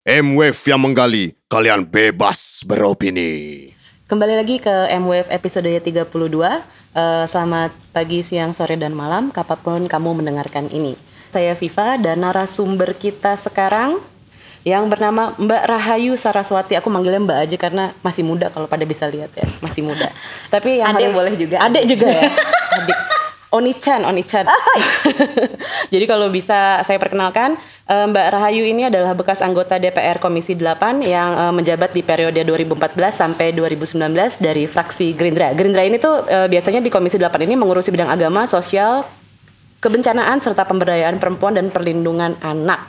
M-Wave yang menggali, kalian bebas beropini. Kembali lagi ke M-Wave episode 32. Eh, selamat pagi, siang, sore, dan malam, kapan pun kamu mendengarkan ini. Saya Viva dan narasumber kita sekarang yang bernama Mbak Rahayu Saraswati. Aku manggilnya Mbak aja karena masih muda kalau pada bisa lihat ya, masih muda. Tapi yang Adek harus boleh juga. Adek juga ya. Adik. Oni-chan, Oni-chan. Jadi kalau bisa saya perkenalkan, eh, Mbak Rahayu ini adalah bekas anggota DPR Komisi 8 yang eh, menjabat di periode 2014 sampai 2019 dari fraksi Gerindra. Gerindra ini tuh eh, biasanya di Komisi 8 ini mengurusi bidang agama, sosial, kebencanaan serta pemberdayaan perempuan dan perlindungan anak.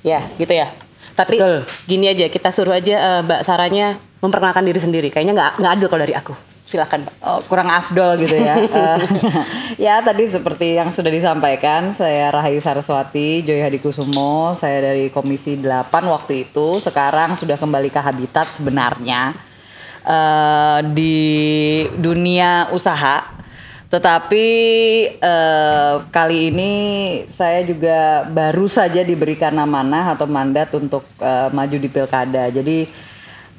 Ya, gitu ya. Tapi Betul. gini aja, kita suruh aja Mbak Saranya memperkenalkan diri sendiri. Kayaknya nggak nggak adil kalau dari aku. Silakan, Mbak. Oh, kurang afdol gitu ya. Eh, ya tadi seperti yang sudah disampaikan, saya Rahayu Saraswati, Joy Hadikusumo, saya dari Komisi 8 waktu itu, sekarang sudah kembali ke habitat sebenarnya eh, di dunia usaha. Tetapi eh, kali ini saya juga baru saja diberikan amanah atau mandat untuk eh, maju di pilkada. Jadi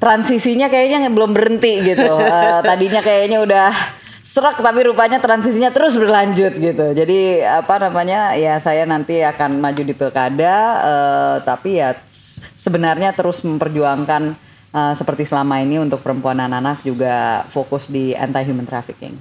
transisinya kayaknya belum berhenti gitu. Eh, tadinya kayaknya udah serak tapi rupanya transisinya terus berlanjut gitu. Jadi apa namanya ya saya nanti akan maju di pilkada eh, tapi ya sebenarnya terus memperjuangkan eh, seperti selama ini untuk perempuan dan anak juga fokus di anti human trafficking.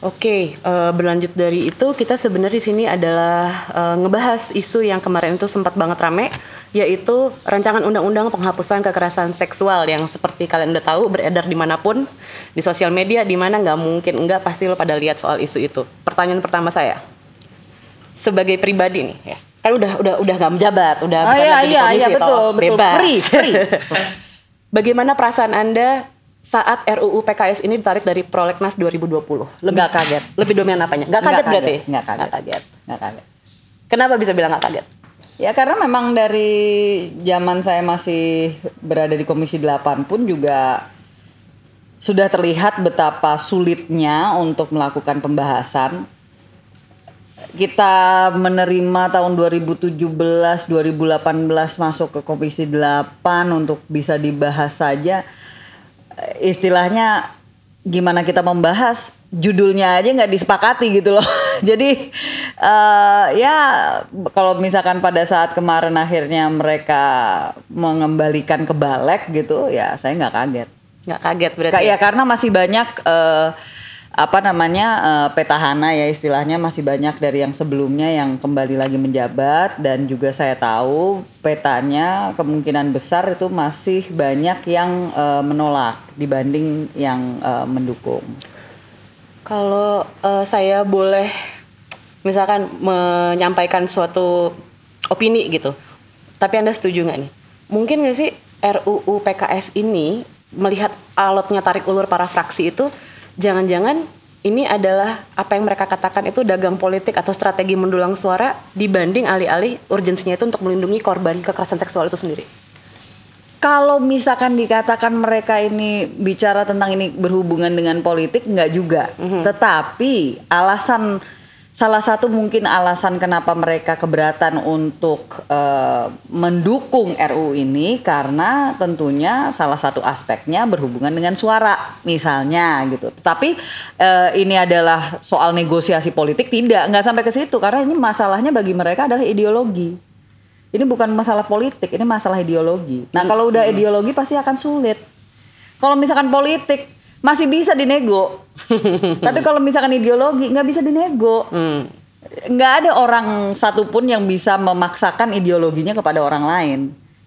Oke, eh, berlanjut dari itu kita sebenarnya di sini adalah eh, ngebahas isu yang kemarin itu sempat banget rame, yaitu rancangan undang-undang penghapusan kekerasan seksual yang seperti kalian udah tahu beredar di mana pun di sosial media, di mana nggak mungkin enggak pasti lo pada lihat soal isu itu. Pertanyaan pertama saya, sebagai pribadi nih ya, kan udah udah udah nggak menjabat, udah Oh bukan iya lagi di iya komisi iya betul betul bebas. free free. Bagaimana perasaan anda saat RUU PKS ini ditarik dari Prolegnas 2020? Lebih Nggak kaget. Lebih dominan apanya? Nggak kaget Nggak kaget, berarti? nggak kaget. Nggak kaget. Nggak kaget. Kenapa bisa bilang nggak kaget? Ya karena memang dari zaman saya masih berada di Komisi 8 pun juga sudah terlihat betapa sulitnya untuk melakukan pembahasan. Kita menerima tahun 2017, 2018 masuk ke Komisi 8 untuk bisa dibahas saja. Istilahnya gimana kita membahas judulnya aja nggak disepakati gitu loh. Jadi eh, ya kalau misalkan pada saat kemarin akhirnya mereka mengembalikan ke balik gitu, ya saya nggak kaget. Nggak kaget berarti? Ka- ya karena masih banyak eh, apa namanya eh, petahana ya istilahnya masih banyak dari yang sebelumnya yang kembali lagi menjabat dan juga saya tahu petanya kemungkinan besar itu masih banyak yang eh, menolak dibanding yang eh, mendukung. Kalau eh, saya boleh misalkan menyampaikan suatu opini gitu, tapi anda setuju nggak nih? Mungkin nggak sih RUU PKS ini melihat alotnya tarik ulur para fraksi itu, jangan-jangan ini adalah apa yang mereka katakan itu dagang politik atau strategi mendulang suara dibanding alih-alih urgensinya itu untuk melindungi korban kekerasan seksual itu sendiri. Kalau misalkan dikatakan mereka ini bicara tentang ini berhubungan dengan politik, nggak juga. Tetapi alasan salah satu mungkin alasan kenapa mereka keberatan untuk eh, mendukung RU ini karena tentunya salah satu aspeknya berhubungan dengan suara, misalnya gitu. Tetapi eh, ini adalah soal negosiasi politik tidak, nggak sampai ke situ karena ini masalahnya bagi mereka adalah ideologi. Ini bukan masalah politik, ini masalah ideologi. Nah, kalau udah ideologi pasti akan sulit. Kalau misalkan politik masih bisa dinego. Tapi kalau misalkan ideologi nggak bisa dinego. Hmm. Nggak ada orang satupun yang bisa memaksakan ideologinya kepada orang lain.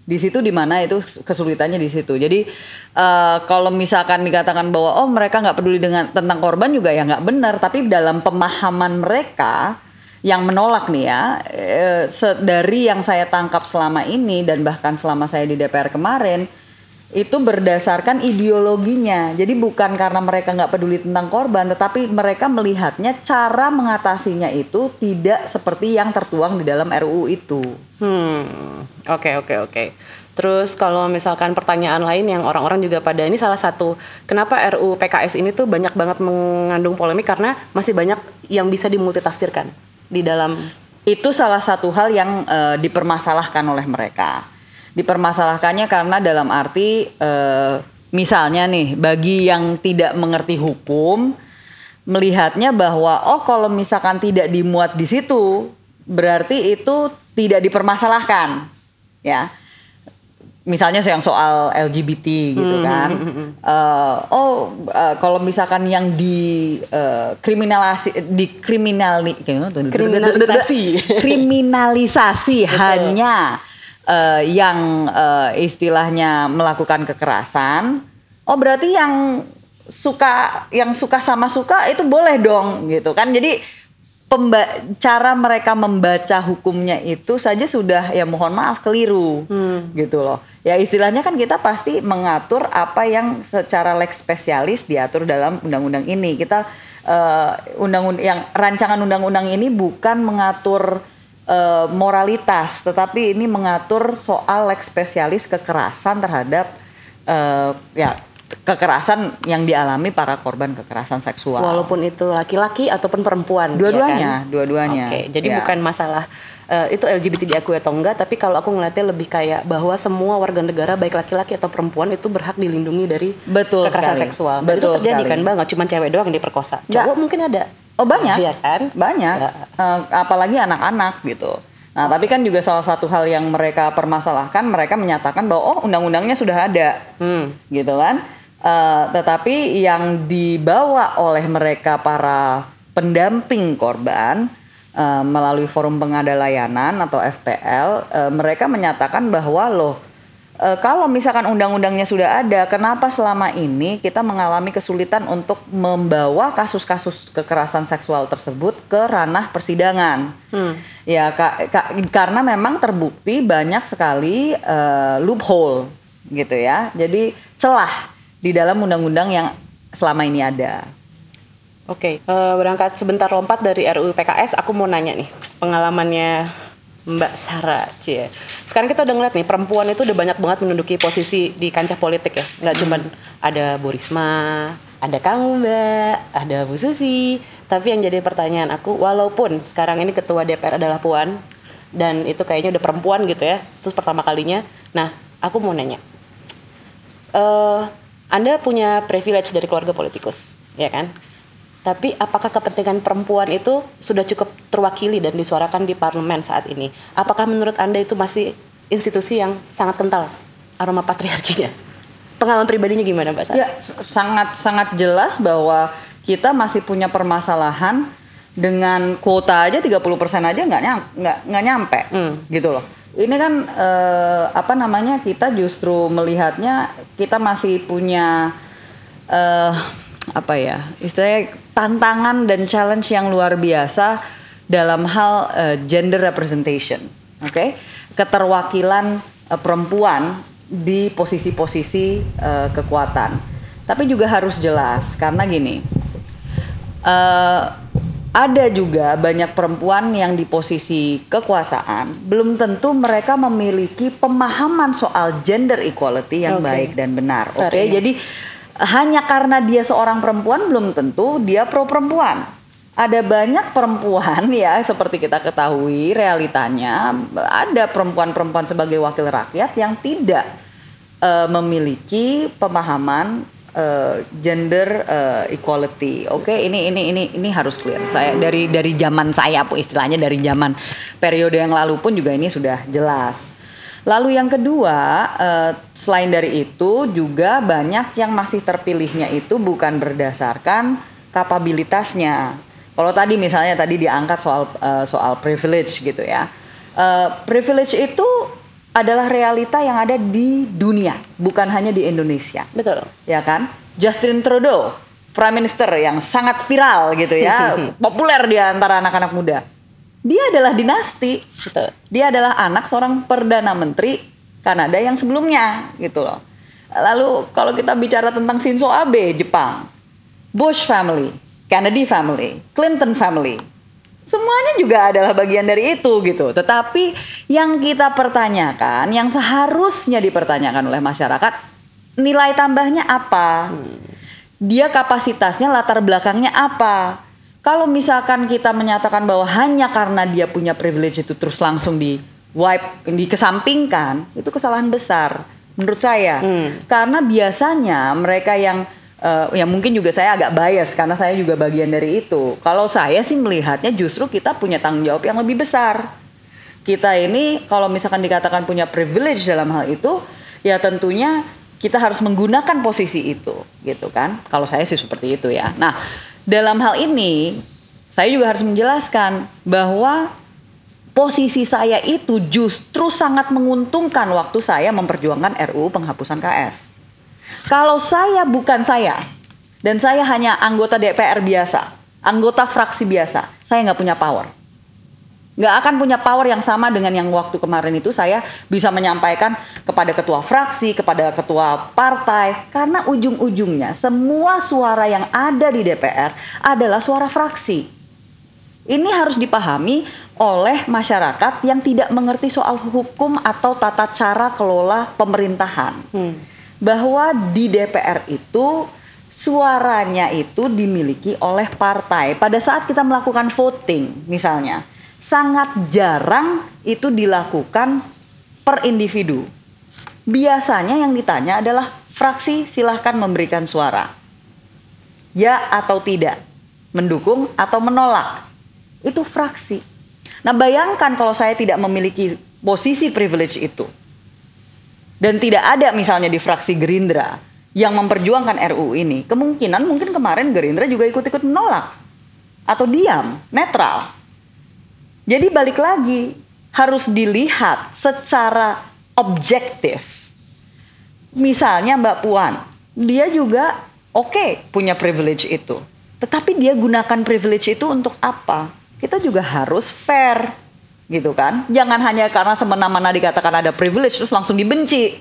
Di situ di mana itu kesulitannya di situ. Jadi eh, kalau misalkan dikatakan bahwa oh mereka nggak peduli dengan tentang korban juga ya nggak benar. Tapi dalam pemahaman mereka yang menolak nih ya eh, dari yang saya tangkap selama ini dan bahkan selama saya di DPR kemarin itu berdasarkan ideologinya. Jadi bukan karena mereka nggak peduli tentang korban tetapi mereka melihatnya cara mengatasinya itu tidak seperti yang tertuang di dalam RUU itu. Hmm, oke oke oke. Terus kalau misalkan pertanyaan lain yang orang-orang juga pada ini salah satu kenapa RUU PKS ini tuh banyak banget mengandung polemik? Karena masih banyak yang bisa dimultitafsirkan di dalam itu salah satu hal yang eh, dipermasalahkan oleh mereka Dipermasalahkannya karena dalam arti eh, misalnya nih bagi yang tidak mengerti hukum melihatnya bahwa oh kalau misalkan tidak dimuat di situ berarti itu tidak dipermasalahkan ya. Misalnya yang soal LGBT gitu kan. Eh, oh eh, kalau misalkan yang di eh, kriminalasi di kriminali Kriminalisasi. kriminalisasi hanya eh, yang eh, istilahnya melakukan kekerasan oh berarti yang suka yang suka sama suka itu boleh dong gitu kan. Jadi pemba- cara mereka membaca hukumnya itu saja sudah ya mohon maaf keliru gitu loh. Ya istilahnya kan kita pasti mengatur apa yang secara lex spesialis diatur dalam undang-undang ini. Kita eh, undang-undang yang rancangan undang-undang ini bukan mengatur eh, moralitas tetapi ini mengatur soal lex spesialis kekerasan terhadap eh, ya kekerasan yang dialami para korban kekerasan seksual Walaupun itu laki-laki ataupun perempuan. Dua-duanya, ya kan? dua-duanya. Oke, jadi Ya. bukan masalah eh, itu LGBT diakui atau enggak, tapi kalau aku ngeliatnya lebih kayak bahwa semua warga negara baik laki-laki atau perempuan itu berhak dilindungi dari Betul kekerasan sekali. seksual. Dan Betul itu terjadi sekali. kan banget, cuma cewek doang yang diperkosa. Cowok mungkin ada. Oh banyak, Iya kan? banyak. Ya. Eh, apalagi anak-anak gitu. Nah tapi kan juga salah satu hal yang mereka permasalahkan, mereka menyatakan bahwa oh undang-undangnya sudah ada, Hmm. gitu kan. Eh, tetapi yang dibawa oleh mereka para pendamping korban eh, melalui forum pengada layanan atau FPL, eh, mereka menyatakan bahwa loh eh, kalau misalkan undang-undangnya sudah ada, kenapa selama ini kita mengalami kesulitan untuk membawa kasus-kasus kekerasan seksual tersebut ke ranah persidangan? Hmm. Ya, ka- ka- karena memang terbukti banyak sekali eh, loophole gitu ya. Jadi celah di dalam undang-undang yang selama ini ada. Oke, eh, berangkat sebentar lompat dari RUU PKS, aku mau nanya nih pengalamannya Mbak Sarah, cie. Sekarang kita udah ngeliat nih perempuan itu udah banyak banget menduduki posisi di kancah politik ya. Nggak cuman ada Bu Risma, ada Kang Mbak, ada Bu Susi. Tapi yang jadi pertanyaan aku, walaupun sekarang ini ketua DPR adalah Puan dan itu kayaknya udah perempuan gitu ya, terus pertama kalinya. Nah, aku mau nanya, eh Anda punya privilege dari keluarga politikus, ya kan? Tapi apakah kepentingan perempuan itu sudah cukup terwakili dan disuarakan di parlemen saat ini? Apakah menurut Anda itu masih institusi yang sangat kental aroma patriarkinya? Pengalaman pribadinya gimana, Mbak Sari? Ya, sangat sangat jelas bahwa kita masih punya permasalahan dengan kuota aja 30% aja nggak nyam- nggak nggak nyampe Hmm. gitu loh. Ini kan eh, apa namanya kita justru melihatnya kita masih punya eh apa ya istilahnya tantangan dan challenge yang luar biasa dalam hal eh, gender representation, oke? Keterwakilan eh, perempuan di posisi-posisi eh, kekuatan. Tapi juga harus jelas karena gini, eh, ada juga banyak perempuan yang di posisi kekuasaan belum tentu mereka memiliki pemahaman soal gender equality yang Oke. baik dan benar. Oke, enough. jadi hanya karena dia seorang perempuan belum tentu dia pro perempuan. Ada banyak perempuan ya seperti kita ketahui realitanya ada perempuan-perempuan sebagai wakil rakyat yang tidak eh, memiliki pemahaman eh, gender eh, equality. Oke, ini ini ini ini harus clear. Saya dari dari zaman saya bu istilahnya dari zaman periode yang lalu pun juga ini sudah jelas. Lalu yang kedua, eh, selain dari itu juga banyak yang masih terpilihnya itu bukan berdasarkan kapabilitasnya. Kalau tadi misalnya tadi diangkat soal eh, soal privilege gitu ya. Eh, privilege itu adalah realita yang ada di dunia, bukan hanya di Indonesia Betul. ya kan? Justin Trudeau, Prime Minister yang sangat viral gitu ya, populer di antara anak-anak muda. Dia adalah dinasti, Betul. dia adalah anak seorang perdana menteri Kanada yang sebelumnya gitu loh. Lalu kalau kita bicara tentang Shinzo Abe Jepang, Bush family, Kennedy family, Clinton family, semuanya juga adalah bagian dari itu gitu. Tetapi yang kita pertanyakan, yang seharusnya dipertanyakan oleh masyarakat, nilai tambahnya apa? Dia kapasitasnya, latar belakangnya apa? Kalau misalkan kita menyatakan bahwa hanya karena dia punya privilege itu terus langsung wipe dikesampingkan itu kesalahan besar menurut saya. Hmm. karena biasanya mereka yang eh, ya mungkin juga saya agak bias karena saya juga bagian dari itu. Kalau saya sih melihatnya justru kita punya tanggung jawab yang lebih besar. Kita ini kalau misalkan dikatakan punya privilege dalam hal itu ya tentunya kita harus menggunakan posisi itu gitu kan? Kalau saya sih seperti itu ya. Nah dalam hal ini saya juga harus menjelaskan bahwa posisi saya itu justru sangat menguntungkan waktu saya memperjuangkan RUU penghapusan KS kalau saya bukan saya dan saya hanya anggota DPR biasa anggota fraksi biasa saya nggak punya power nggak akan punya power yang sama dengan yang waktu kemarin itu saya bisa menyampaikan kepada ketua fraksi, kepada ketua partai karena ujung-ujungnya semua suara yang ada di DPR adalah suara fraksi. Ini harus dipahami oleh masyarakat yang tidak mengerti soal hukum atau tata cara kelola pemerintahan. Hmm. Bahwa di DPR itu suaranya itu dimiliki oleh partai. Pada saat kita melakukan voting misalnya, sangat jarang itu dilakukan per individu. Biasanya yang ditanya adalah fraksi silahkan memberikan suara. Ya atau tidak, mendukung atau menolak. Itu fraksi. Nah bayangkan kalau saya tidak memiliki posisi privilege itu. Dan tidak ada misalnya di fraksi Gerindra yang memperjuangkan RUU ini. Kemungkinan mungkin kemarin Gerindra juga ikut-ikut menolak. Atau diam, netral. Jadi balik lagi harus dilihat secara objektif. Misalnya Mbak Puan, dia juga oke punya privilege itu. Tetapi dia gunakan privilege itu untuk apa? Kita juga harus fair gitu kan. Jangan hanya karena semena-mena dikatakan ada privilege terus langsung dibenci.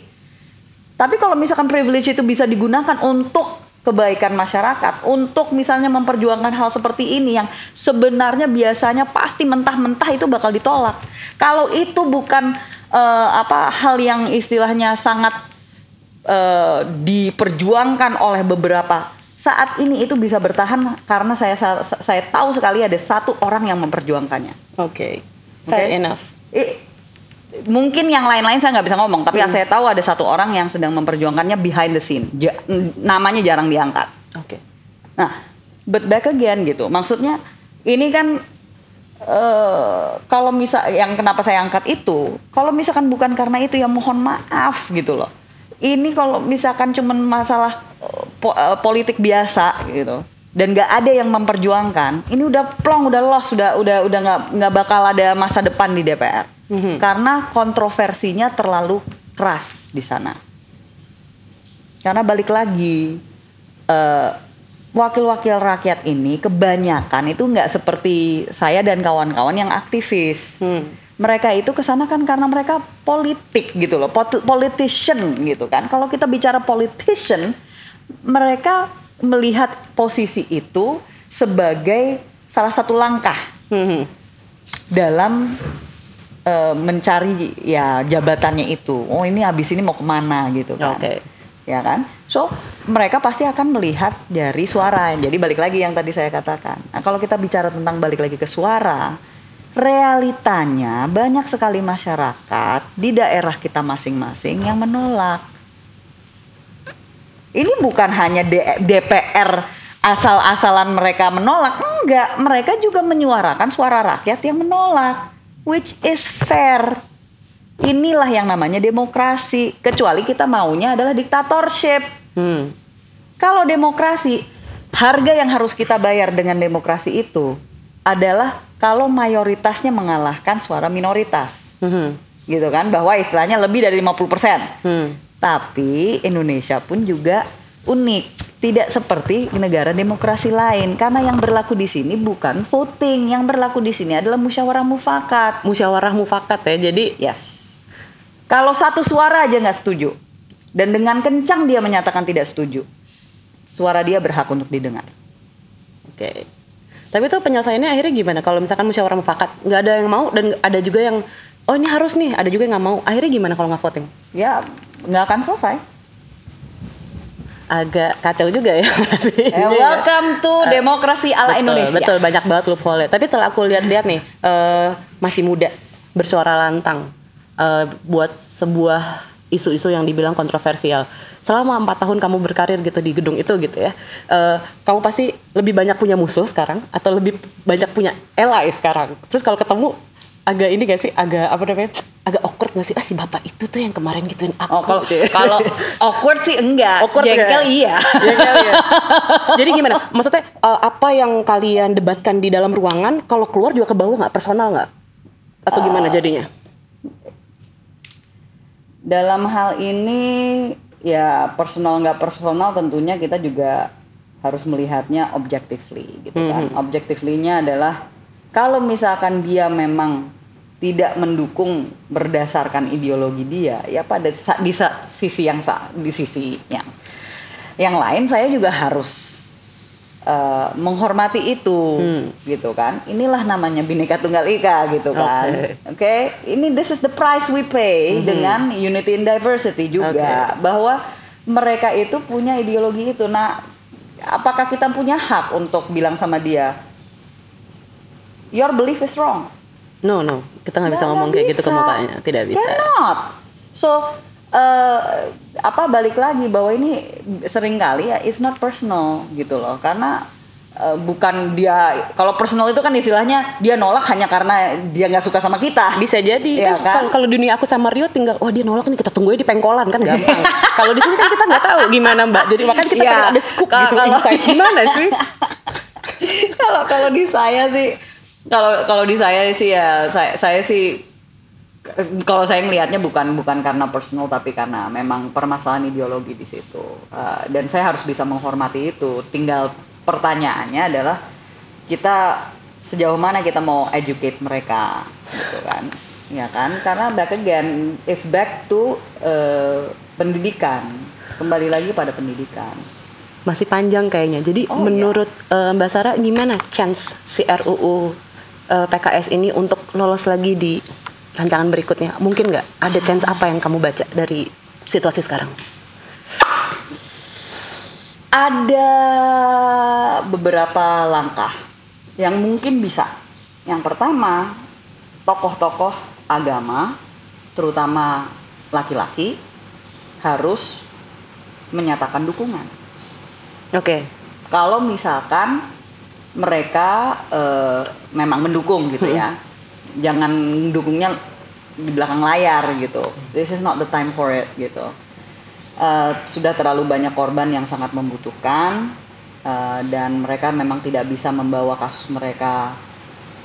Tapi kalau misalkan privilege itu bisa digunakan untuk kebaikan masyarakat, untuk misalnya memperjuangkan hal seperti ini yang sebenarnya biasanya pasti mentah-mentah itu bakal ditolak. Kalau itu bukan eh, apa hal yang istilahnya sangat eh, diperjuangkan oleh beberapa saat ini itu bisa bertahan karena saya saya, saya tahu sekali ada satu orang yang memperjuangkannya. Oke. Fair Oke. enough. Eh, mungkin yang lain-lain saya nggak bisa ngomong, tapi yang saya tahu ada satu orang yang sedang memperjuangkannya behind the scene. Ja- namanya jarang diangkat. Oke. Nah, but back again gitu. Maksudnya ini kan eh kalau misal yang kenapa saya angkat itu, kalau misalkan bukan karena itu ya mohon maaf gitu loh. Ini kalau misalkan cuman masalah eh, po- eh, politik biasa gitu dan nggak ada yang memperjuangkan, ini udah plong, udah lost, udah udah udah nggak nggak bakal ada masa depan di DPR Mhm. karena kontroversinya terlalu keras di sana. Karena balik lagi eh, wakil-wakil rakyat ini kebanyakan itu nggak seperti saya dan kawan-kawan yang aktivis. Hmm. Mereka itu ke sana kan karena mereka politik gitu loh, politician gitu kan. Kalau kita bicara politician, mereka melihat posisi itu sebagai salah satu langkah Hmm. dalam eh, mencari ya jabatannya itu. Oh ini habis ini mau ke mana gitu kan? Oke. Ya kan? So mereka pasti akan melihat dari suara. Jadi balik lagi yang tadi saya katakan. Nah kalau kita bicara tentang balik lagi ke suara, realitanya banyak sekali masyarakat di daerah kita masing-masing yang menolak. Ini bukan hanya D- DPR asal-asalan mereka menolak, enggak, mereka juga menyuarakan suara rakyat yang menolak, which is fair. Inilah yang namanya demokrasi, kecuali kita maunya adalah diktatorship. Hmm. Kalau demokrasi, harga yang harus kita bayar dengan demokrasi itu adalah kalau mayoritasnya mengalahkan suara minoritas. Hmm. Gitu kan, bahwa istilahnya lebih dari 50%. Hmm. Tapi Indonesia pun juga unik, tidak seperti negara demokrasi lain karena yang berlaku di sini bukan voting, yang berlaku di sini adalah musyawarah mufakat. Musyawarah mufakat ya. Jadi Yes. Kalau satu suara aja nggak setuju dan dengan kencang dia menyatakan tidak setuju, suara dia berhak untuk didengar. Oke. Tapi itu penyelesaiannya akhirnya gimana? Kalau misalkan musyawarah mufakat nggak ada yang mau dan ada juga yang oh ini harus nih, ada juga yang nggak mau. Akhirnya gimana kalau nggak voting? Ya nggak akan selesai. Agak kacau juga ya. Eh, welcome to demokrasi ala betul, Indonesia. Betul, banyak banget loophole. Tapi setelah aku lihat-lihat nih, eh, masih muda, bersuara lantang. eh, buat sebuah isu-isu yang dibilang kontroversial. Selama empat tahun kamu berkarir gitu di gedung itu gitu ya, eh, kamu pasti lebih banyak punya musuh sekarang atau lebih banyak punya ally sekarang. Terus kalau ketemu agak ini gak sih, agak apa namanya, agak awkward gak sih? Ah si bapak itu tuh yang kemarin gituin aku. Oh, kalau ya. kalau awkward sih enggak, Awkward jengkel nggak? iya. Jengkel ya. Jadi gimana? Maksudnya eh, apa yang kalian debatkan di dalam ruangan, kalau keluar juga ke bawah nggak personal nggak? Atau gimana jadinya? Dalam hal ini ya personal nggak personal tentunya kita juga harus melihatnya objectively gitu kan. Objectively-nya adalah kalau misalkan dia memang tidak mendukung berdasarkan ideologi dia, ya pada di sisi yang di sisi yang yang lain saya juga harus eh, menghormati itu gitu kan. Inilah namanya Bhinneka Tunggal Ika gitu kan. Oke, ini this is the price we pay dengan unity in diversity juga bahwa mereka itu punya ideologi itu. Nah, apakah kita punya hak untuk bilang sama dia your belief is wrong? No, no. Kita nggak bisa Nggak- ngomong kayak gitu ke mukanya. Tidak bisa. Cannot. So eh, apa balik lagi bahwa ini sering kali ya it's not personal gitu loh karena eh, bukan dia kalau personal itu kan istilahnya dia nolak hanya karena dia nggak suka sama kita. Bisa jadi Iya kan, kan? kalau- dunia aku sama Rio tinggal wah dia nolak nih kita tungguin di pengkolan kan gampang. kalau di sini kan kita nggak tahu gimana Mbak. Jadi makanya kita pengen ada scoop Ka- gitu kalau- gimana sih? kalau kalau di saya sih kalau kalau di saya sih ya saya saya sih kalau saya ngelihatnya bukan bukan karena personal tapi karena memang permasalahan ideologi di situ. Uh, dan saya harus bisa menghormati itu. Tinggal pertanyaannya adalah kita sejauh mana kita mau educate mereka gitu kan? Ya kan? Karena back again is back to uh, pendidikan. Kembali lagi pada pendidikan. Masih panjang kayaknya. Jadi Oh, menurut eh, Mbak Sarah gimana chance si RUU eh, PKS ini untuk lolos lagi di rancangan berikutnya? Mungkin nggak? Ada chance apa yang kamu baca dari situasi sekarang? Ada beberapa langkah yang mungkin bisa. Yang pertama, tokoh-tokoh agama, terutama laki-laki, harus menyatakan dukungan. Oke. Kalau misalkan mereka eh, memang mendukung gitu ya, jangan dukungnya di belakang layar gitu. This is not the time for it gitu. Eh, sudah terlalu banyak korban yang sangat membutuhkan eh, dan mereka memang tidak bisa membawa kasus mereka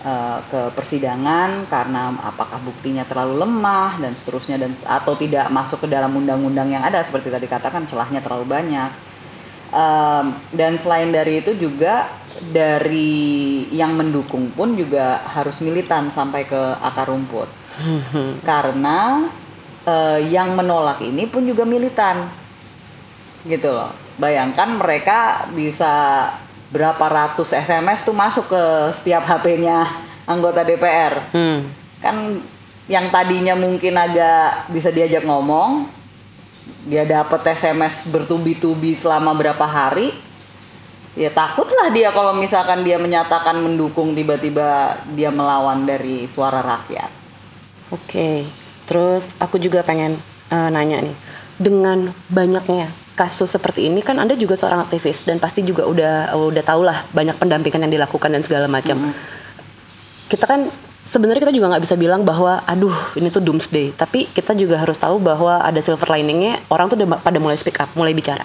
eh, ke persidangan karena apakah buktinya terlalu lemah dan seterusnya dan atau tidak masuk ke dalam undang-undang yang ada seperti tadi katakan celahnya terlalu banyak. Em, dan selain dari itu juga dari yang mendukung pun juga harus militan sampai ke akar rumput. Karena eh, yang menolak ini pun juga militan. Gitu loh. Bayangkan mereka bisa berapa ratus SMS tuh masuk ke setiap HP-nya anggota DPR Hmm. kan yang tadinya mungkin agak bisa diajak ngomong dia dapat SMS bertubi-tubi selama berapa hari ya takutlah dia kalau misalkan dia menyatakan mendukung tiba-tiba dia melawan dari suara rakyat Oke, terus aku juga pengen eh, nanya nih, dengan banyaknya kasus seperti ini kan Anda juga seorang aktivis dan pasti juga udah udah tahu lah banyak pendampingan yang dilakukan dan segala macam. Kita kan sebenarnya kita juga nggak bisa bilang bahwa aduh ini tuh doomsday, tapi kita juga harus tahu bahwa ada silver liningnya. Orang tuh udah pada mulai speak up, mulai bicara,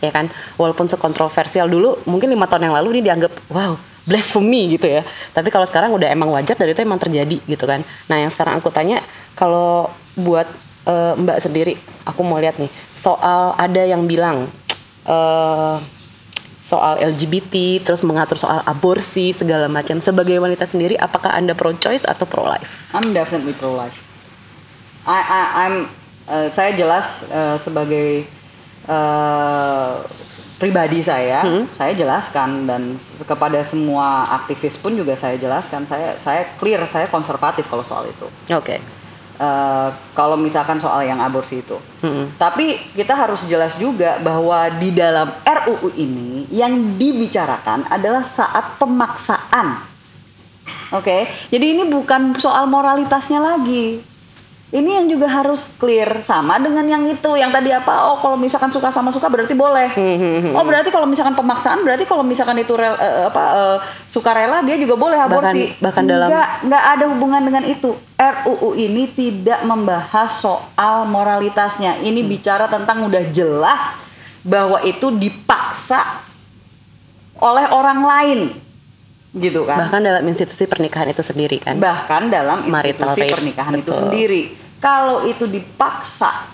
ya kan? Walaupun sekontroversial dulu, mungkin lima tahun yang lalu ini dianggap wow blasphemy gitu ya. Tapi kalau sekarang udah emang wajar dan itu emang terjadi gitu kan. Nah yang sekarang aku tanya kalau buat eh, Mbak sendiri, aku mau lihat nih soal ada yang bilang eh, soal LGBT, terus mengatur soal aborsi segala macam. Sebagai wanita sendiri, apakah anda pro choice atau pro life? I'm definitely pro life. I, I I'm eh, saya jelas eh, sebagai eh, pribadi saya, saya jelaskan dan kepada semua aktivis pun juga saya jelaskan. Saya saya clear, saya konservatif kalau soal itu. Oke. Eh, kalau misalkan soal yang aborsi itu. Mm-mm. Tapi kita harus jelas juga bahwa di dalam RUU ini yang dibicarakan adalah saat pemaksaan. Oke, jadi ini bukan soal moralitasnya lagi. Ini yang juga harus clear sama dengan yang itu. Yang tadi apa? Oh, kalau misalkan suka sama suka berarti boleh. Hmm, Oh, berarti kalau misalkan pemaksaan berarti kalau misalkan itu rel, eh, apa eh, sukarela dia juga boleh aborsi. Bahkan- bahkan dalam- Nggak, nggak ada hubungan dengan itu. RUU ini tidak membahas soal moralitasnya. Ini bicara tentang udah jelas bahwa itu dipaksa oleh orang lain. Gitu kan Bahkan dalam institusi pernikahan itu sendiri kan. bahkan dalam Marital institusi rape. pernikahan itu Betul. sendiri. Kalau itu dipaksa,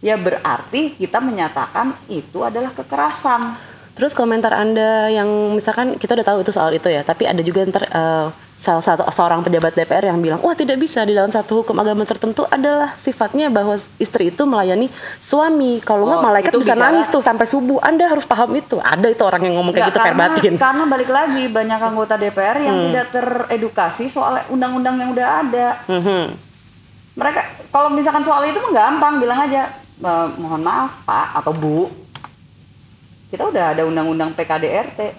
ya berarti kita menyatakan itu adalah kekerasan. Terus komentar Anda yang misalkan kita udah tahu itu soal itu ya, tapi ada juga ntar eh, salah satu seorang pejabat DPR yang bilang, wah tidak bisa di dalam satu hukum agama tertentu adalah sifatnya bahwa istri itu melayani suami. Kalau nggak Oh, malaikat bisa bicara- nangis tuh sampai subuh. Anda harus paham itu. Ada itu orang yang ngomong kayak gitu karena, verbatim. karena balik lagi banyak anggota DPR yang Hmm. tidak teredukasi soal undang-undang yang udah ada. Mhm. Mereka kalau misalkan soal itu mah gampang bilang aja, "Eh, mohon maaf Pak atau Bu, kita udah ada undang-undang PKDRT.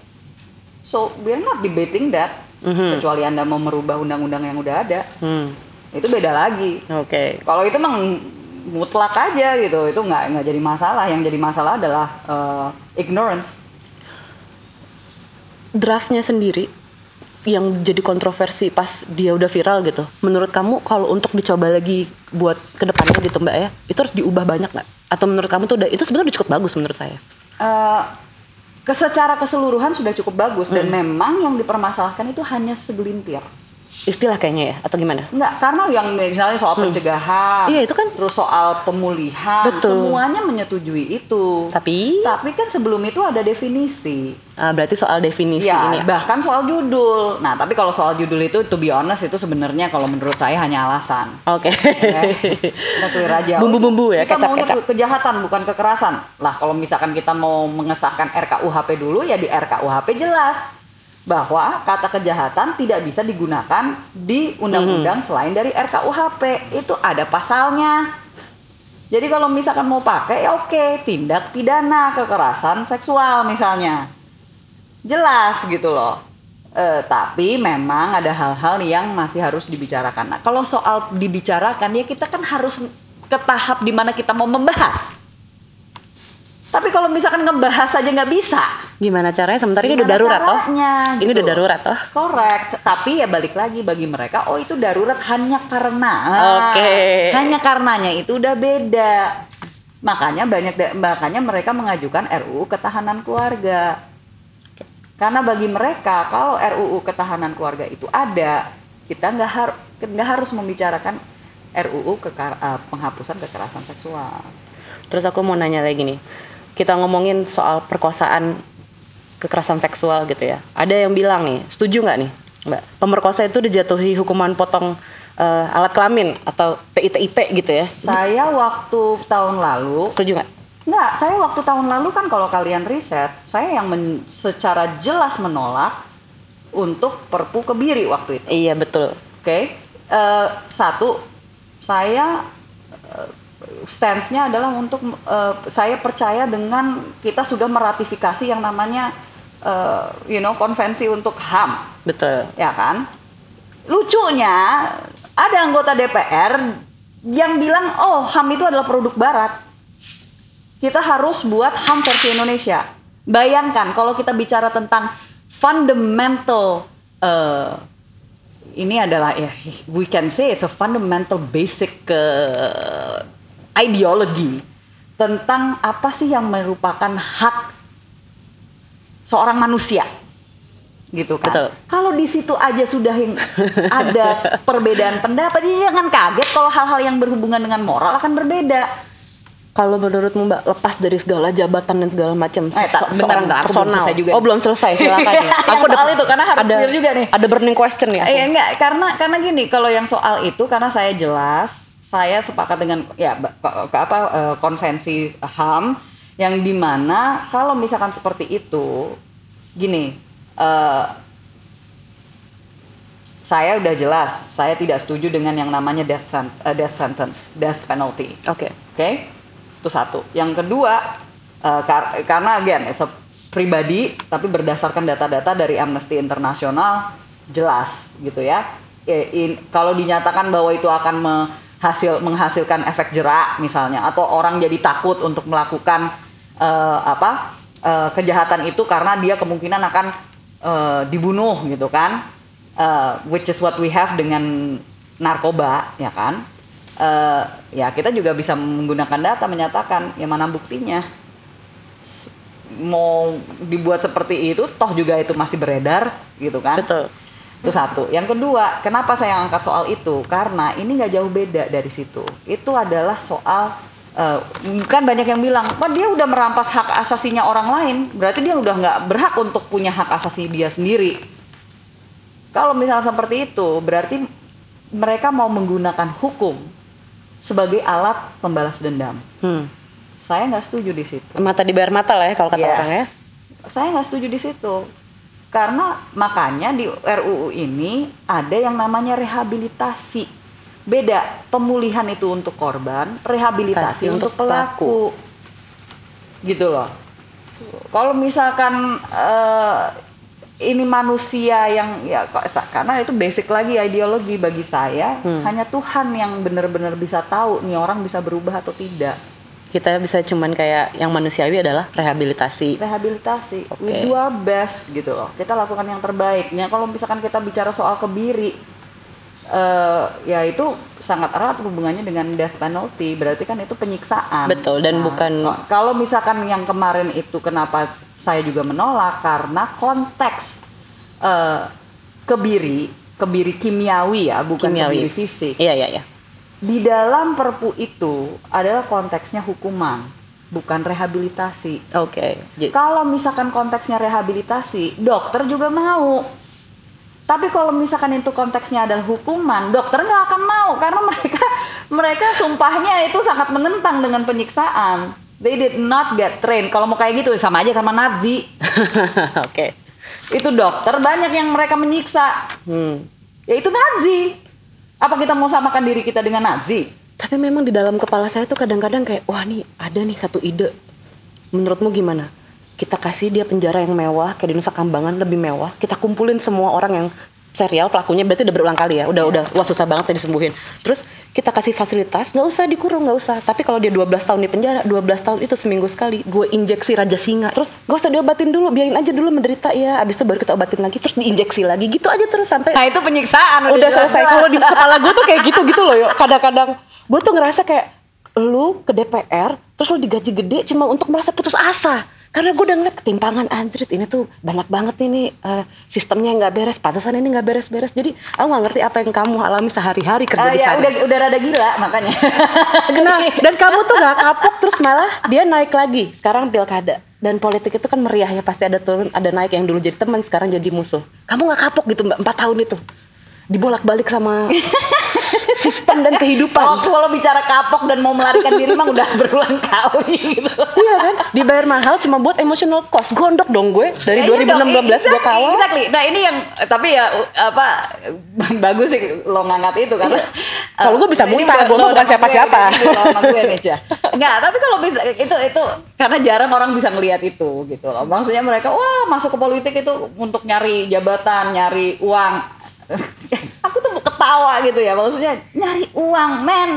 So we're not debating that. Mhm. Kecuali Anda mau merubah undang-undang yang udah ada. Hmm. itu beda lagi Oke. kalau itu memang mutlak aja gitu itu nggak nggak jadi masalah yang jadi masalah adalah eh, ignorance Draftnya sendiri yang jadi kontroversi pas dia udah viral gitu. Menurut kamu kalau untuk dicoba lagi buat ke depannya gitu Mbak ya, itu harus diubah banyak nggak? Atau menurut kamu tuh udah itu sebenarnya udah cukup bagus menurut saya. Ke secara keseluruhan sudah cukup bagus Hmm. dan memang yang dipermasalahkan itu hanya segelintir Istilah kayaknya ya atau gimana? Enggak, karena yang misalnya soal pencegahan, Iya, itu kan- terus soal pemulihan, Betul. semuanya menyetujui itu. Tapi Tapi kan sebelum itu ada definisi. ah, berarti soal definisi Ya, ini ya. bahkan soal judul. Nah, tapi kalau soal judul itu, to be honest, itu sebenarnya kalau menurut saya hanya alasan. Oke. Ya, kita clear aja. Bumbu-bumbu ya, Kita maunya kecap-kecap. ke- kejahatan bukan kekerasan. Lah kalau misalkan kita mau mengesahkan RKUHP dulu ya di RKUHP jelas bahwa kata kejahatan tidak bisa digunakan di undang-undang Hmm. selain dari RKUHP. Itu ada pasalnya. Jadi kalau misalkan mau pakai ya oke, tindak pidana kekerasan seksual misalnya. Jelas gitu loh. Eh, tapi memang ada hal-hal yang masih harus dibicarakan. Nah, kalau soal dibicarakan ya kita kan harus ke tahap di mana kita mau membahas. Tapi kalau misalkan ngebahas aja nggak bisa. Gimana caranya? Sementara ini udah Gimana darurat toh. caranya, Ini gitu udah loh. darurat toh. Correct. Tapi ya balik lagi bagi mereka, oh itu darurat hanya karena. Oke. Hanya karenanya itu udah beda. Makanya banyak makanya mereka mengajukan RUU ketahanan keluarga. Karena bagi mereka kalau RUU ketahanan keluarga itu ada, kita nggak harus nggak harus membicarakan RUU kekar- eh, penghapusan kekerasan seksual. Terus aku mau nanya lagi nih. Kita ngomongin soal perkosaan kekerasan seksual gitu ya. Ada yang bilang nih, setuju nggak nih, Mbak? Pemerkosa itu dijatuhi hukuman potong eh, alat kelamin atau TITIP gitu ya. Saya waktu tahun lalu Setuju nggak? Nggak, saya waktu tahun lalu kan kalau kalian riset, saya yang men- secara jelas menolak untuk perpu kebiri waktu itu. Iya betul. Oke, Eh, satu, saya eh, stance-nya adalah untuk eh, saya percaya dengan kita sudah meratifikasi yang namanya, eh, you know, konvensi untuk HAM Betul. ya kan? Lucunya ada anggota DPR yang bilang, oh HAM itu adalah produk Barat. Kita harus buat HAM versi Indonesia. Bayangkan kalau kita bicara tentang fundamental, eh, ini adalah ya, we can say it's a fundamental basic eh, ideology tentang apa sih yang merupakan hak seorang manusia gitu kan. Betul. Kalau di situ aja sudah yang ada perbedaan pendapat, ya jangan kaget kalau hal-hal yang berhubungan dengan moral akan berbeda. Kalau menurutmu Mbak lepas dari segala jabatan dan segala macam Eh, tak, se- bentar, seorang bentar, aku belum personal. selesai juga oh nih. belum selesai silakan ya. Yang soal itu, karena harus ada, juga nih. Ada burning question ya. Eh enggak, karena karena gini, kalau yang soal itu karena saya jelas, saya sepakat dengan ya ke, apa eh, konvensi HAM yang di mana kalau misalkan seperti itu, gini, eh, saya udah jelas, saya tidak setuju dengan yang namanya death, eh, death sentence, death penalty. Oke. Oke, itu satu. Yang kedua, eh, kar- karena again, pribadi, tapi berdasarkan data-data dari Amnesty International, jelas gitu ya. In- kalau dinyatakan bahwa itu akan me- hasil menghasilkan efek jerak misalnya atau orang jadi takut untuk melakukan eh, apa eh, kejahatan itu karena dia kemungkinan akan eh, dibunuh gitu kan. Eh, which is what we have dengan narkoba ya kan. Eh, ya kita juga bisa menggunakan data menyatakan ya mana buktinya. Mau dibuat seperti itu toh juga itu masih beredar gitu kan. Betul. Itu satu. Yang kedua, kenapa saya angkat soal itu? Karena ini nggak jauh beda dari situ. Itu adalah soal eh, kan banyak yang bilang, "Wah, dia udah merampas hak asasinya orang lain, berarti dia udah nggak berhak untuk punya hak asasi dia sendiri." Kalau misalnya seperti itu, berarti mereka mau menggunakan hukum sebagai alat pembalas dendam. Hmm. Saya nggak setuju di situ. Mata dibayar mata lah ya kalau kata Yes. orang ya. Saya nggak setuju di situ. Karena makanya di RUU ini ada yang namanya rehabilitasi. Beda, pemulihan itu untuk korban, rehabilitasi untuk, untuk pelaku. Gitu loh. Kalau misalkan eh, ini manusia yang ya kok karena itu basic lagi ideologi bagi saya, Hmm. hanya Tuhan yang benar-benar bisa tahu nih orang bisa berubah atau tidak. Kita bisa cuman kayak yang manusiawi adalah rehabilitasi. rehabilitasi. Oke. We do our best gitu loh. Kita lakukan yang terbaiknya. Kalau misalkan kita bicara soal kebiri, eh ya itu sangat erat hubungannya dengan death penalty. Berarti kan itu penyiksaan. Betul, dan bukan- oh, Kalau misalkan yang kemarin itu kenapa saya juga menolak karena konteks eh, kebiri, kebiri kimiawi ya, bukan Kimiawi. kebiri fisik. Iya, iya, iya. Di dalam perpu itu adalah konteksnya hukuman, bukan rehabilitasi. Oke. Jadi- Kalau misalkan konteksnya rehabilitasi, dokter juga mau. Tapi kalau misalkan itu konteksnya adalah hukuman, dokter nggak akan mau karena mereka mereka sumpahnya itu sangat menentang dengan penyiksaan. They did not get trained. Kalau mau kayak gitu sama aja sama Nazi. Oke. Itu dokter banyak yang mereka menyiksa. Hmm. Ya itu Nazi. Apa kita mau samakan diri kita dengan Nazi? Tapi memang di dalam kepala saya tuh kadang-kadang kayak, wah nih ada nih satu ide. Menurutmu gimana? Kita kasih dia penjara yang mewah, kayak di Nusa Kambangan lebih mewah. Kita kumpulin semua orang yang serial pelakunya berarti udah berulang kali ya. Udah udah wah susah banget ya disembuhin. Terus kita kasih fasilitas, nggak usah dikurung, nggak usah. Tapi kalau dia 12 tahun di penjara, 12 tahun itu seminggu sekali. Gue injeksi raja singa. Terus nggak usah diobatin dulu, biarin aja dulu menderita ya. Abis itu baru kita obatin lagi, terus diinjeksi lagi. Gitu aja terus sampai Nah itu penyiksaan. udah jelas-jelas. selesai kalau di kepala gue tuh kayak gitu gitu loh yo kadang-kadang gue tuh ngerasa kayak lu ke DPR terus lu digaji gede cuma untuk merasa putus asa karena gue udah ngeliat ketimpangan anjrit ini tuh banyak banget ini eh, sistemnya nggak beres pantesan ini nggak beres-beres. Jadi aku nggak ngerti apa yang kamu alami sehari-hari kerja Ah, di ya sana. udah udah rada gila makanya. Nah, dan kamu tuh nggak kapok terus malah dia naik lagi. Sekarang pilkada. Dan politik itu kan meriah ya pasti ada turun ada naik yang dulu jadi teman sekarang jadi musuh. Kamu nggak kapok gitu mbak empat tahun itu dibolak-balik sama sistem dan kehidupan Oh, kalau bicara kapok dan mau melarikan diri mah udah berulang kali gitu. iya kan dibayar mahal cuma buat emotional cost gondok dong gue dari Ya, iya dong, 2016 gue exactly, kawal Exactly. Nah ini yang tapi ya apa bagus sih lo ngangkat itu karena Kalau gue bisa muntah, gue bukan siapa-siapa. gue, gue. Enggak, tapi kalau bisa itu itu karena jarang orang bisa ngelihat itu gitu loh. Maksudnya mereka wah masuk ke politik itu untuk nyari jabatan, nyari uang. Aku tuh ketawa gitu ya maksudnya nyari uang men.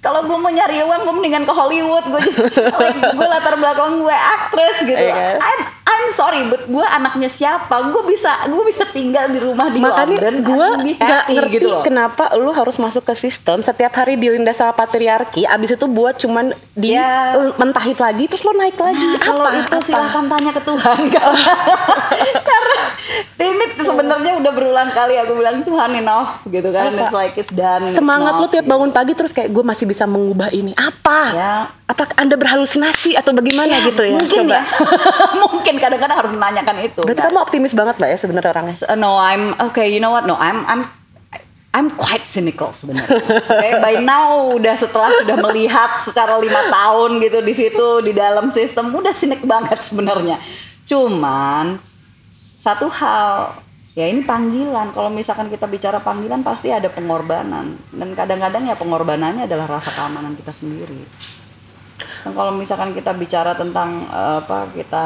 Kalau gue mau nyari uang, gue mendingan ke Hollywood. Gue like, gue latar belakang gue aktris gitu. Iya kan? I'm I'm sorry, but gue anaknya siapa? Gue bisa gue bisa tinggal di rumah di makanya London. gue nggak ngerti gitu loh. kenapa lu harus masuk ke sistem setiap hari dilindas sama patriarki abis itu buat cuman di Ya. mentahit lagi terus lo naik lagi Nah, kalau apa itu apa? silahkan tanya ke Tuhan karena, karena ini sebenarnya udah berulang kali aku bilang Tuhan enough gitu kan Apa? it's like it's done semangat lu enough, tiap gitu. bangun pagi terus kayak gue masih bisa mengubah ini apa Ya. apa anda berhalusinasi atau bagaimana gitu ya mungkin Coba. ya mungkin kadang-kadang harus menanyakan itu berarti Nah, kamu optimis banget mbak ya sebenarnya orangnya Uh, no, I'm okay. You know what? No, I'm I'm I'm quite cynical sebenarnya. Okay, by now udah setelah sudah melihat secara lima tahun gitu di situ di dalam sistem udah sinik banget sebenarnya. Cuman satu hal ya ini panggilan. Kalau misalkan kita bicara panggilan pasti ada pengorbanan dan kadang-kadang ya pengorbanannya adalah rasa keamanan kita sendiri. Dan kalau misalkan kita bicara tentang eh, apa kita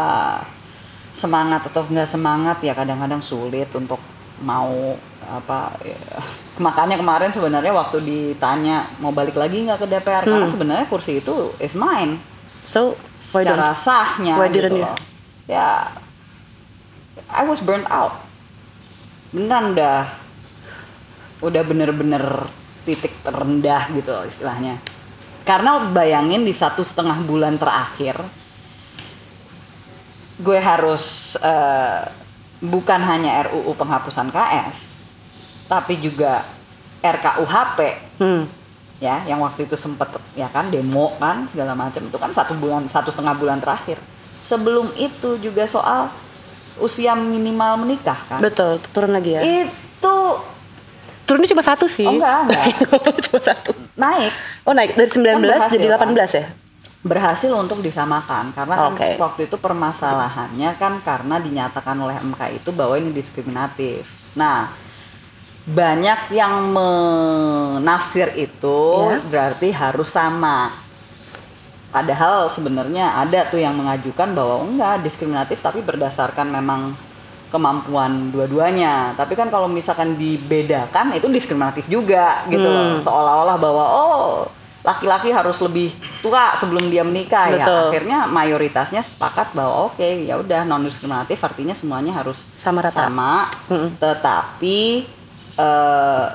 semangat atau nggak semangat ya kadang-kadang sulit untuk mau apa ya, makanya kemarin sebenarnya waktu ditanya mau balik lagi nggak ke DPR karena Hmm. sebenarnya kursi itu is mine So, secara sahnya gitu loh. ya I was burnt out. Beneran udah udah bener-bener titik terendah gitu loh istilahnya. Karena bayangin di satu setengah bulan terakhir gue harus eh, bukan hanya RUU penghapusan KS tapi juga RKUHP Hmm. ya yang waktu itu sempet ya kan demo kan segala macam itu kan satu bulan satu setengah bulan terakhir. Sebelum itu juga soal usia minimal menikah kan Betul, turun lagi ya. itu Turunnya cuma satu sih. Oh, enggak, enggak. cuma satu. naik Oh naik dari 19 berhasil, jadi kan? 18 ya? berhasil untuk disamakan karena kan Oke. waktu itu permasalahannya kan karena dinyatakan oleh MK itu bahwa ini diskriminatif. Nah, banyak yang menafsir itu Ya. berarti harus sama. Padahal sebenarnya ada tuh yang mengajukan bahwa enggak diskriminatif tapi berdasarkan memang kemampuan dua-duanya. Tapi kan kalau misalkan dibedakan itu diskriminatif juga gitu loh. Hmm. Seolah-olah bahwa oh laki-laki harus lebih tua sebelum dia menikah ya. Betul. Akhirnya mayoritasnya sepakat bahwa oke ya udah non diskriminatif artinya semuanya harus Sama rata. sama. Mm-mm. Tetapi eh,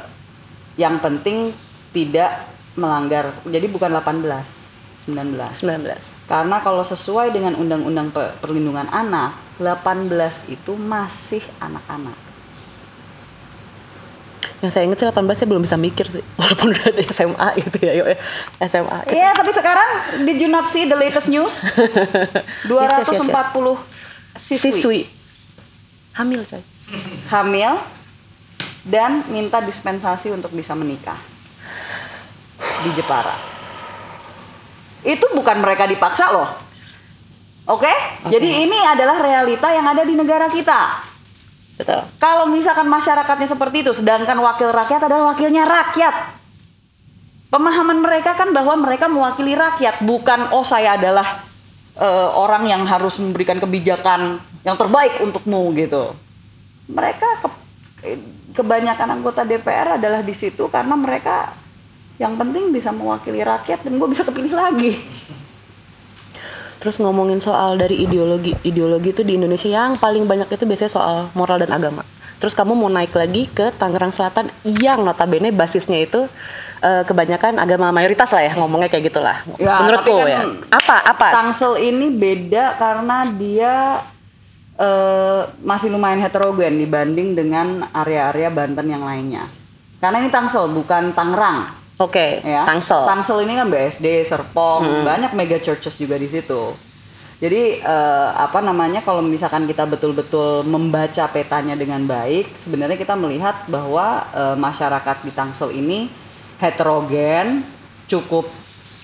yang penting tidak melanggar. Jadi bukan 18, 19. 19. Karena kalau sesuai dengan Undang-Undang Pe- Perlindungan Anak, 18 itu masih anak-anak. Yang saya ingat sih 18 saya belum bisa mikir sih. Walaupun udah ada SMA gitu ya, yuk ya. SMA. Iya, tapi sekarang did you not see the latest news? 240 Yes, yes, yes, siswi, Siswi. Hamil coy. hamil dan minta dispensasi untuk bisa menikah di Jepara. Itu bukan mereka dipaksa loh. Oke? Jadi ini adalah realita yang ada di negara kita. Betul. Kalau misalkan masyarakatnya seperti itu, sedangkan wakil rakyat adalah wakilnya rakyat. Pemahaman mereka kan bahwa mereka mewakili rakyat, bukan oh saya adalah eh, orang yang harus memberikan kebijakan yang terbaik untukmu gitu. Mereka ke- kebanyakan anggota DPR adalah di situ karena mereka yang penting bisa mewakili rakyat dan gue bisa kepilih lagi. Terus ngomongin soal dari ideologi, ideologi itu di Indonesia yang paling banyak itu biasanya soal moral dan agama. Terus kamu mau naik lagi ke Tangerang Selatan yang notabene basisnya itu eh, kebanyakan agama mayoritas lah ya ngomongnya kayak gitulah. Ya, Menurutku tapi kan ya. Apa apa? Tangsel ini beda karena dia eh, masih lumayan heterogen dibanding dengan area-area Banten yang lainnya. Karena ini Tangsel bukan Tangerang Oke, ya. Tangsel. Tangsel ini kan BSD, Serpong, Hmm. banyak mega churches juga di situ. Jadi eh, apa namanya kalau misalkan kita betul-betul membaca petanya dengan baik, sebenarnya kita melihat bahwa eh, masyarakat di Tangsel ini heterogen, cukup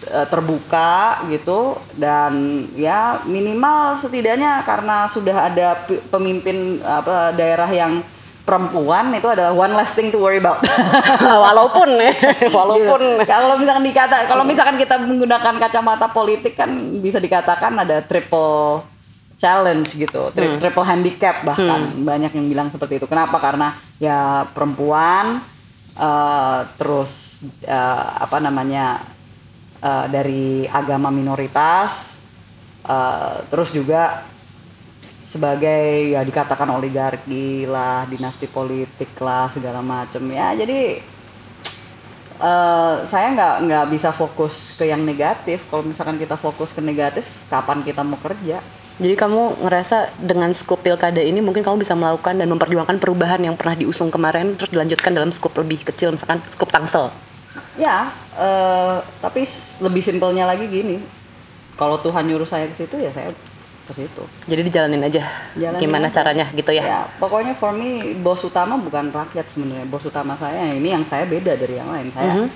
eh, terbuka gitu dan ya minimal setidaknya karena sudah ada pi- pemimpin apa daerah yang perempuan itu adalah one less thing to worry about. walaupun ya, walaupun Gitu. kalau misalkan dikata kalau misalkan kita menggunakan kacamata politik kan bisa dikatakan ada triple challenge gitu, tri- Hmm. triple handicap bahkan banyak yang bilang seperti itu. Kenapa? Karena ya perempuan eh, terus eh, apa namanya eh, dari agama minoritas eh, terus juga sebagai ya dikatakan oligarki lah, dinasti politik lah segala macam ya. Jadi eh saya nggak nggak bisa fokus ke yang negatif. Kalau misalkan kita fokus ke negatif, kapan kita mau kerja? Jadi kamu ngerasa dengan skup pilkada ini mungkin kamu bisa melakukan dan memperjuangkan perubahan yang pernah diusung kemarin terus dilanjutkan dalam skup lebih kecil misalkan skup Tangsel. Ya, eh tapi lebih simpelnya lagi gini. Kalau Tuhan nyuruh saya ke situ ya saya ke situ. Jadi dijalanin aja. Jalanin Gimana aja. caranya gitu ya. Ya, pokoknya for me bos utama bukan rakyat sebenarnya. Bos utama saya ini yang saya beda dari yang lain. Saya Mhm.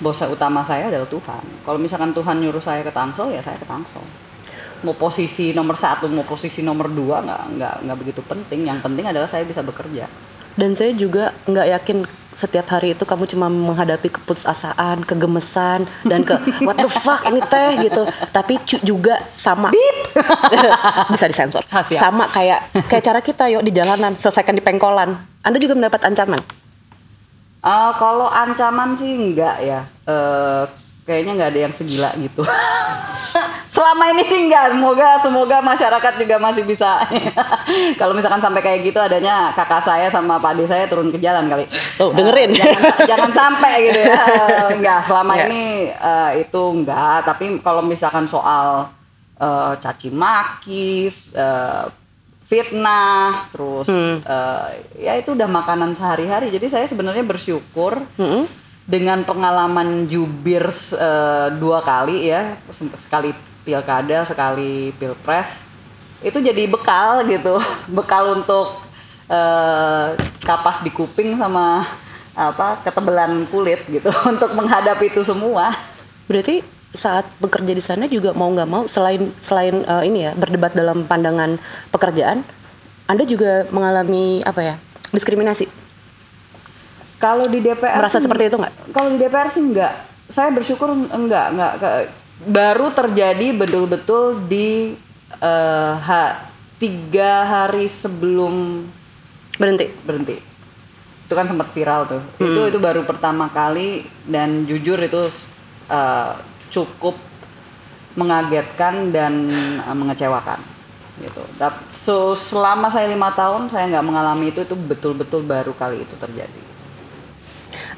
bos utama saya adalah Tuhan. Kalau misalkan Tuhan nyuruh saya ke Tangsel ya saya ke Tangsel. Mau posisi nomor satu, mau posisi nomor dua nggak nggak nggak begitu penting. Yang penting adalah saya bisa bekerja. Dan saya juga nggak yakin setiap hari itu kamu cuma menghadapi keputusasaan, kegemesan, dan ke what the fuck ini teh gitu. Tapi cu- juga sama. Bisa disensor. Siap. Sama kayak kayak cara kita yuk di jalanan, selesaikan di pengkolan. Anda juga mendapat ancaman. Ah, kalau ancaman sih enggak ya. Eh, kayaknya nggak ada yang segila gitu. Selama ini sih enggak. Semoga semoga masyarakat juga masih bisa. kalau misalkan sampai kayak gitu adanya kakak saya sama pak ade saya turun ke jalan kali. Tuh, dengerin. Eh, jangan, jangan sampai gitu ya. Eh, enggak, selama Enggak. ini eh, itu enggak, tapi kalau misalkan soal eh, caci maki, eh, fitnah, terus Hmm. eh, ya itu udah makanan sehari-hari. Jadi saya sebenarnya bersyukur Mm-mm. dengan pengalaman jubir eh, dua kali ya, sekali pilkada, sekali pilpres, itu jadi bekal gitu, bekal untuk eh, kapas di kuping sama apa ketebalan kulit gitu untuk menghadapi itu semua. Berarti saat bekerja di sana juga mau nggak mau selain selain eh, ini ya berdebat dalam pandangan pekerjaan, Anda juga mengalami apa ya diskriminasi? Kalau di DPR Merasa sih- seperti itu nggak? Kalau di DPR sih enggak. Saya bersyukur enggak, enggak. Baru terjadi betul-betul di eh, ha- tiga hari sebelum Berhenti. berhenti. Itu kan sempat viral tuh. Itu itu baru pertama kali dan jujur itu eh, cukup mengagetkan dan eh, mengecewakan gitu. So selama saya lima tahun saya nggak mengalami itu itu betul-betul baru kali itu terjadi.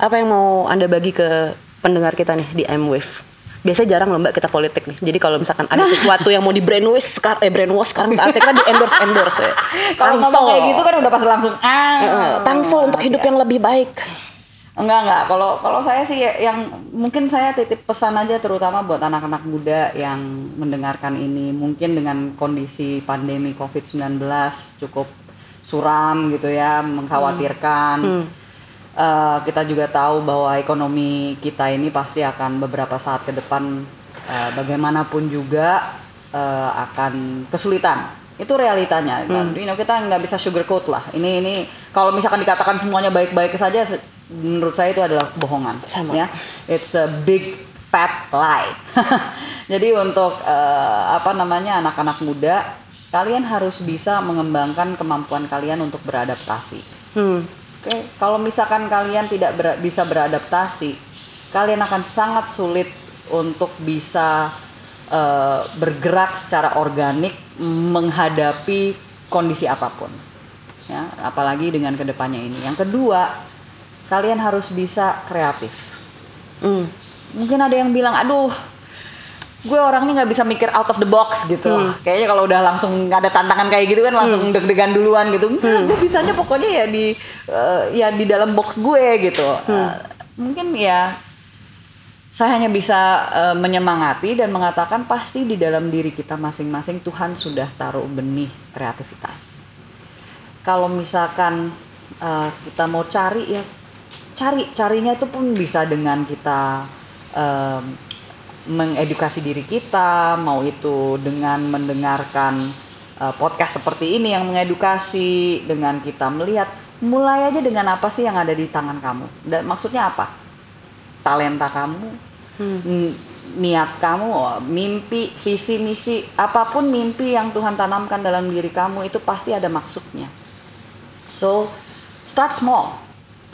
Apa yang mau Anda bagi ke pendengar kita nih di I'm Wave? Biasanya jarang loh mbak kita politik nih. Jadi kalau misalkan ada sesuatu yang mau di brainwash sekarang, eh brainwash sekarang saatnya kita di endorse endorse ya. Kalau ngomong kayak gitu kan udah pasti langsung ah. Tangsel untuk hidup yang lebih baik. Enggak enggak. Kalau kalau saya sih yang mungkin saya titip pesan aja terutama buat anak-anak muda yang mendengarkan ini mungkin dengan kondisi pandemi Covid-19 cukup suram gitu ya, mengkhawatirkan. Hmm. Eh, kita juga tahu bahwa ekonomi kita ini pasti akan beberapa saat ke depan eh, bagaimanapun juga eh, akan kesulitan. Itu realitanya. kan. You know, kita nggak bisa sugarcoat lah. Ini ini kalau misalkan dikatakan semuanya baik-baik saja, menurut saya itu adalah kebohongan. Sama. Ya, it's a big fat lie. Jadi untuk eh, apa namanya anak-anak muda, kalian harus bisa mengembangkan kemampuan kalian untuk beradaptasi. Hmm. Oke, kalau misalkan kalian tidak ber- bisa beradaptasi, kalian akan sangat sulit untuk bisa eh, bergerak secara organik menghadapi kondisi apa pun. Ya, apalagi dengan ke depannya ini. Yang kedua, kalian harus bisa kreatif. Hmm. Mungkin ada yang bilang, aduh, gue orang ini nggak bisa mikir out of the box gitu. Kayaknya kalau udah langsung ada tantangan kayak gitu kan langsung deg-degan duluan gitu. Enggak, gue bisanya pokoknya ya di eh, ya di dalam box gue gitu. Eh, mungkin ya saya hanya bisa eh, menyemangati dan mengatakan pasti di dalam diri kita masing-masing Tuhan sudah taruh benih kreativitas. Kalau misalkan eh, kita mau cari ya cari carinya itu pun bisa dengan kita em, mengedukasi diri kita mau itu dengan mendengarkan eh, podcast seperti ini yang mengedukasi dengan kita melihat mulai aja dengan apa sih yang ada di tangan kamu dan maksudnya apa talenta kamu Hmm. niat kamu mimpi visi misi apa pun mimpi yang Tuhan tanamkan dalam diri kamu itu pasti ada maksudnya So start small.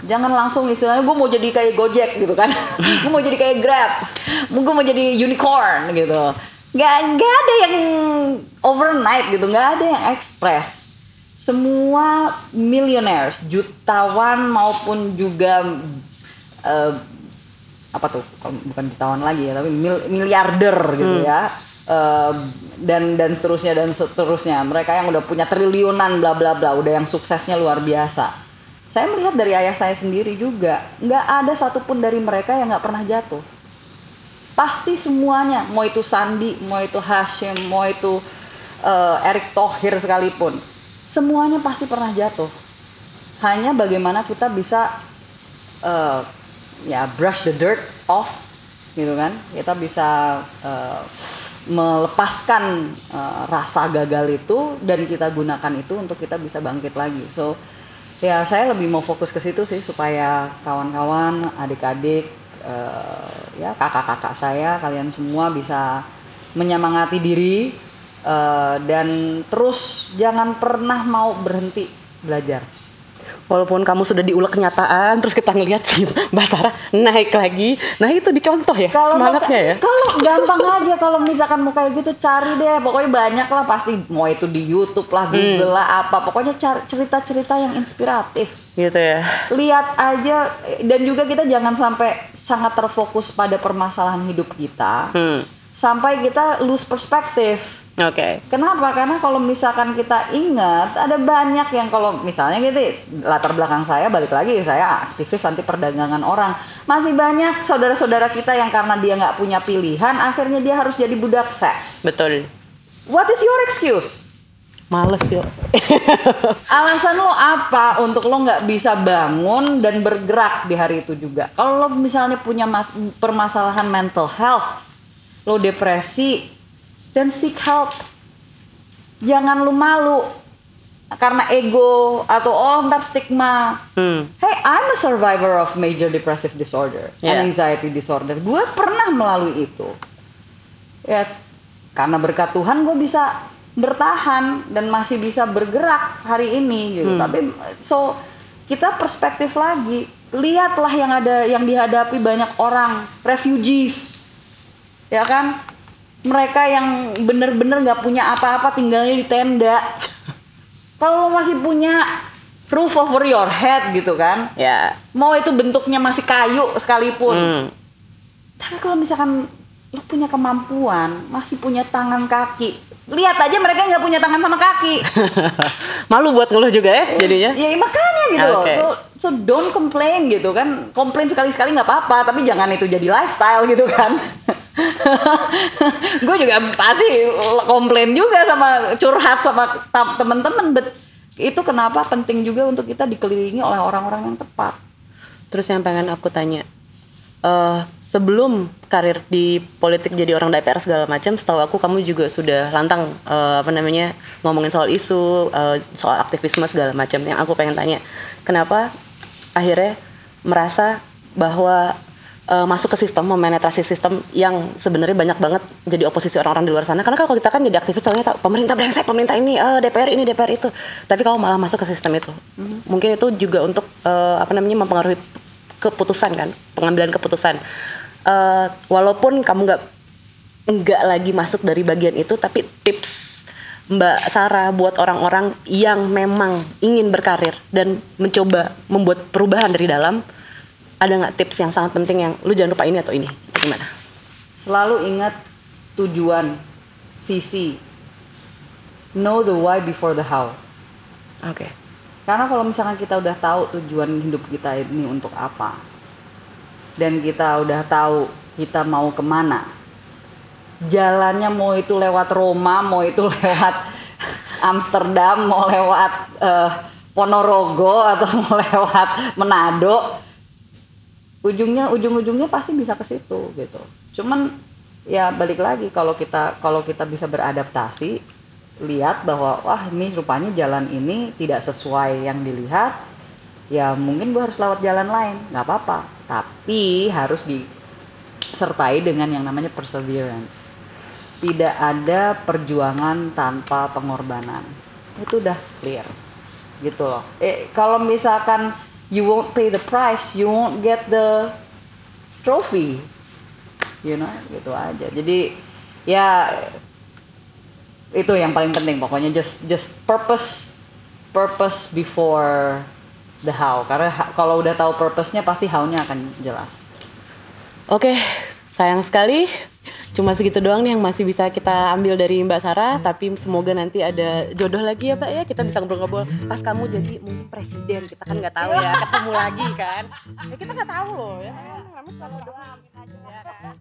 Jangan langsung istilahnya gue mau jadi kayak Gojek gitu kan. gue mau jadi kayak Grab. Gue mau jadi unicorn gitu. Gak, gak ada yang overnight gitu. Gak ada yang express. Semua millionaires, jutawan maupun juga eh, apa tuh bukan jutawan lagi ya tapi mil- miliarder gitu ya Eh, dan dan seterusnya dan seterusnya mereka yang udah punya triliunan bla bla bla udah yang suksesnya luar biasa saya melihat dari ayah saya sendiri juga nggak ada satupun dari mereka yang nggak pernah jatuh. Pasti semuanya mau itu Sandi mau itu Hashim mau itu eh, Erick Thohir sekalipun semuanya pasti pernah jatuh. Hanya bagaimana kita bisa eh, ya brush the dirt off gitu kan? Kita bisa eh, melepaskan eh, rasa gagal itu dan kita gunakan itu untuk kita bisa bangkit lagi. So Ya saya lebih mau fokus ke situ sih supaya kawan-kawan, adik-adik, eh, ya kakak-kakak saya, kalian semua bisa menyemangati diri eh, dan terus jangan pernah mau berhenti belajar. Walaupun kamu sudah diulek kenyataan, terus kita ngelihat si Mbak Sarah naik lagi. Nah itu dicontoh ya semangatnya ya. Kalau gampang aja kalau misalkan mau kayak gitu cari deh. Pokoknya banyak lah pasti mau itu di YouTube lah, Google lah apa. Pokoknya cerita-cerita yang inspiratif. Gitu ya. Lihat aja dan juga kita jangan sampai sangat terfokus pada permasalahan hidup kita Hmm. sampai kita lose perspektif. Oke. Kenapa? Karena kalau misalkan kita ingat ada banyak yang kalau misalnya gitu latar belakang saya balik lagi saya aktivis anti perdagangan orang masih banyak saudara-saudara kita yang karena dia nggak punya pilihan akhirnya dia harus jadi budak seks. Betul. What is your excuse? Males yuk. Alasan lo apa untuk lo nggak bisa bangun dan bergerak di hari itu juga? Kalau lo misalnya punya mas- permasalahan mental health, lo depresi, dan seek help. Jangan lo malu karena ego atau oh ntar stigma. Hmm. Hey, I'm a survivor of major depressive disorder Yeah. and anxiety disorder. Gue pernah melalui itu. Ya, karena berkat Tuhan gue bisa bertahan dan masih bisa bergerak hari ini gitu. Tapi so kita perspektif lagi. Lihatlah yang ada yang dihadapi banyak orang refugees. Ya kan? Mereka yang bener-bener nggak punya apa-apa tinggalnya di tenda. Kalau lo masih punya roof over your head gitu kan, Ya. mau itu bentuknya masih kayu sekalipun. Hmm. Tapi kalau misalkan lo punya kemampuan, masih punya tangan kaki, lihat aja mereka nggak punya tangan sama kaki. Malu buat ngeluh juga ya jadinya. ya makanya gitu loh. Oke. So, so don't complain gitu kan. Komplain sekali-sekali nggak apa-apa, tapi jangan itu jadi lifestyle gitu kan. gue juga pasti komplain juga sama curhat sama temen-temen, but itu kenapa penting juga untuk kita dikelilingi oleh orang-orang yang tepat. Terus yang pengen aku tanya, eh sebelum karir di politik jadi orang DPR segala macam, setahu aku kamu juga sudah lantang eh, apa namanya ngomongin soal isu, eh, soal aktivisme segala macam. Yang aku pengen tanya, kenapa akhirnya merasa bahwa eh, masuk ke sistem, memenetrasi sistem yang sebenarnya banyak banget jadi oposisi orang-orang di luar sana. Karena kalau kita kan jadi aktivis soalnya tahu pemerintah brengsek, pemerintah ini, eh, DPR ini, DPR itu. Tapi kamu malah masuk ke sistem itu. Mungkin itu juga untuk eh, apa namanya mempengaruhi keputusan kan, pengambilan keputusan. Eh, walaupun kamu nggak nggak lagi masuk dari bagian itu, tapi tips Mbak Sarah buat orang-orang yang memang ingin berkarir dan mencoba membuat perubahan dari dalam, ada nggak tips yang sangat penting yang lu jangan lupa ini atau ini? Itu gimana? Selalu ingat tujuan, visi. Know the why before the how. Oke. Karena kalau misalkan kita udah tahu tujuan hidup kita ini untuk apa, dan kita udah tahu kita mau ke mana, jalannya mau itu lewat Roma, mau itu lewat Amsterdam, mau lewat eh, Ponorogo atau mau lewat Manado, ujungnya ujung-ujungnya pasti bisa ke situ gitu. Cuman ya balik lagi kalau kita kalau kita bisa beradaptasi lihat bahwa wah ini rupanya jalan ini tidak sesuai yang dilihat ya mungkin gue harus lewat jalan lain. Nggak apa-apa tapi harus disertai dengan yang namanya perseverance. Tidak ada perjuangan tanpa pengorbanan. Itu udah clear gitu loh. Eh, kalau misalkan you won't pay the price you won't get the trophy. You know gitu aja. Jadi ya itu yang paling penting. Pokoknya just just purpose purpose before the how. Karena kalau udah tahu purpose-nya pasti how-nya akan jelas. Oke, sayang sekali. Cuma segitu doang nih yang masih bisa kita ambil dari Mbak Sarah. Tapi semoga nanti ada jodoh lagi ya Mbak ya. Kita bisa ngobrol-ngobrol pas kamu jadi mungkin presiden. Kita kan nggak tahu ya, ketemu lagi kan. Ya kita nggak tahu loh ya. Kami selalu doa amin aja ya.